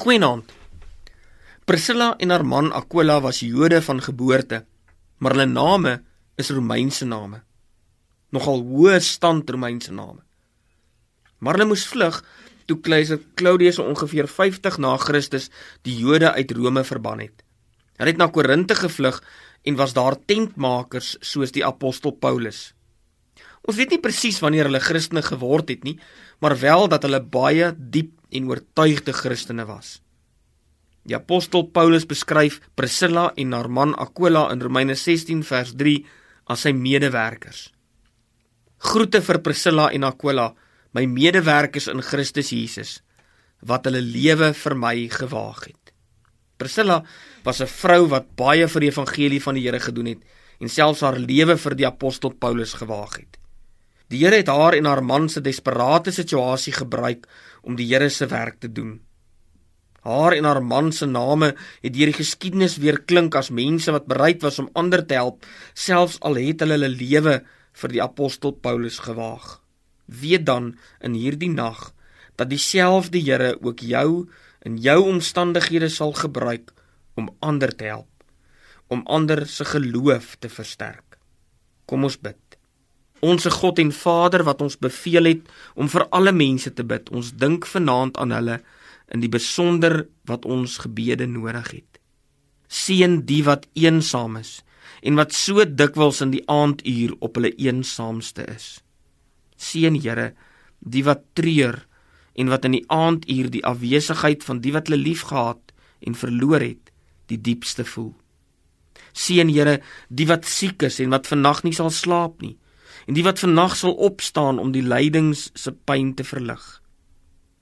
Goeienaand. Priscilla en haar man Aquila was Jode van geboorte, maar hulle name is Romeinse name. Nogal hoë stand Romeinse name. Maar hulle moes vlug toe keiser Claudius ongeveer 50 na Christus die Jode uit Rome verban het. Hulle het na Korinte gevlug en was daar tentmakers soos die apostel Paulus. Ons weet nie presies wanneer hulle Christene geword het nie, maar wel dat hulle baie diep en oortuigde Christene was. Die apostel Paulus beskryf Priscilla en haar man Aquila in Romeine 16 vers 3 as sy medewerkers. Groete vir Priscilla en Aquila, my medewerkers in Christus Jesus, wat hulle lewe vir my gewaag het. Priscilla was 'n vrou wat baie vir die evangelie van die Here gedoen het en selfs haar lewe vir die apostel Paulus gewaag het. Die Here het haar en haar man se desperate situasie gebruik om die Here se werk te doen. Haar en haar man se name het deur die geskiedenis weer klink as mense wat bereid was om ander te help, selfs al het hulle hulle lewe vir die apostel Paulus gewaag. Weet dan in hierdie nag dat dieselfde Here ook jou in jou omstandighede sal gebruik om ander te help, om ander se geloof te versterk. Kom ons bid. Onse God en Vader wat ons beveel het om vir alle mense te bid. Ons dink vanaand aan hulle in die besonder wat ons gebede nodig het. Seën die wat eensaam is en wat so dikwels in die aanduur op hulle eensaamste is. Seën Here die wat treur en wat in die aanduur die afwesigheid van die wat hulle liefgehad en verloor het, die diepste voel. Seën Here die wat siek is en wat vannag nie sal slaap nie en die wat vannag sal opstaan om die lydings se pyn te verlig.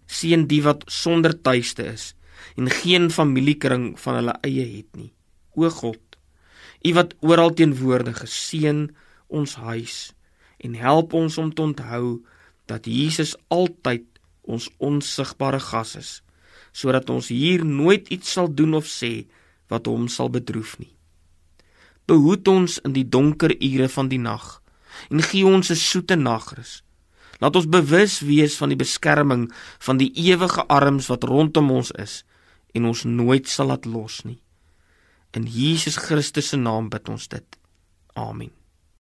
Seën die wat sonder tuiste is en geen familiekring van hulle eie het nie. O God, U wat oral teenwoordig is, seën ons huis en help ons om te onthou dat Jesus altyd ons onsigbare gas is, sodat ons hier nooit iets sal doen of sê wat hom sal bedroef nie. Behoed ons in die donker ure van die nag en gee ons 'n soete nagrus. Laat ons bewus wees van die beskerming van die ewige arms wat rondom ons is en ons nooit sal laat los nie. In Jesus Christus se naam bid ons dit. Amen.